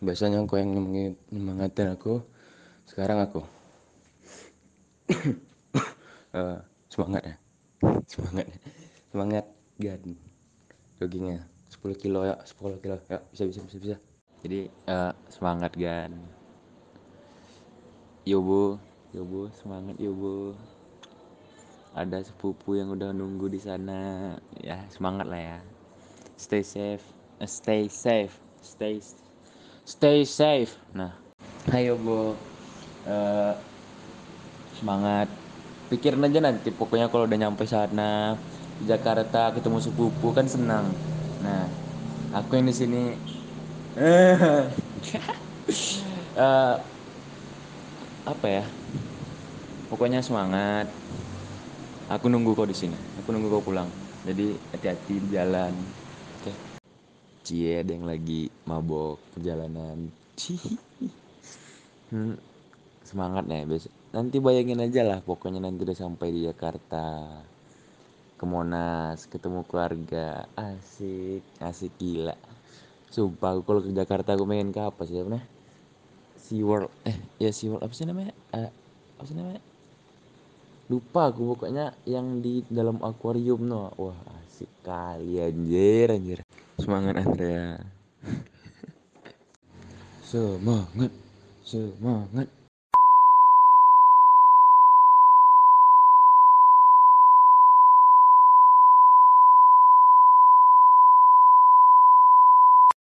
biasanya aku yang nyemangatin aku. Sekarang aku. Uh, semangat ya. Semangat. Semangat gan. Joggingnya. 10 kilo ya 10 kilo. Ya bisa bisa bisa bisa. Jadi uh, semangat gan. Yo bu. Yo bu. Semangat yo bu. Ada sepupu yang udah nunggu di sana. Ya semangat lah ya. Stay safe. Uh, stay safe. Stay stay safe. Nah. Ayo bu uh, semangat. Pikirin aja nanti pokoknya kalau udah nyampe sana Jakarta ketemu sepupu kan senang. Nah aku yang di sini. Uh, apa ya? Pokoknya semangat. Aku nunggu kau di sini. Aku nunggu kau pulang. Jadi hati-hati di jalan. Oke. okay. Cie ada yang lagi mabok perjalanan. Hmm, semangat nih besok nanti bayangin aja lah pokoknya nanti udah sampai di Jakarta. Ke Monas ketemu keluarga. Asik asik gila. Sumpah kalau ke Jakarta aku pengen ke apa sih namanya? Sea World. Eh ya Sea World. Apa sih namanya? Uh, apa sih namanya lupa aku pokoknya yang di dalam akuarium no. Wah asik kali anjir anjir. Semangat Andrea. Semangat semangat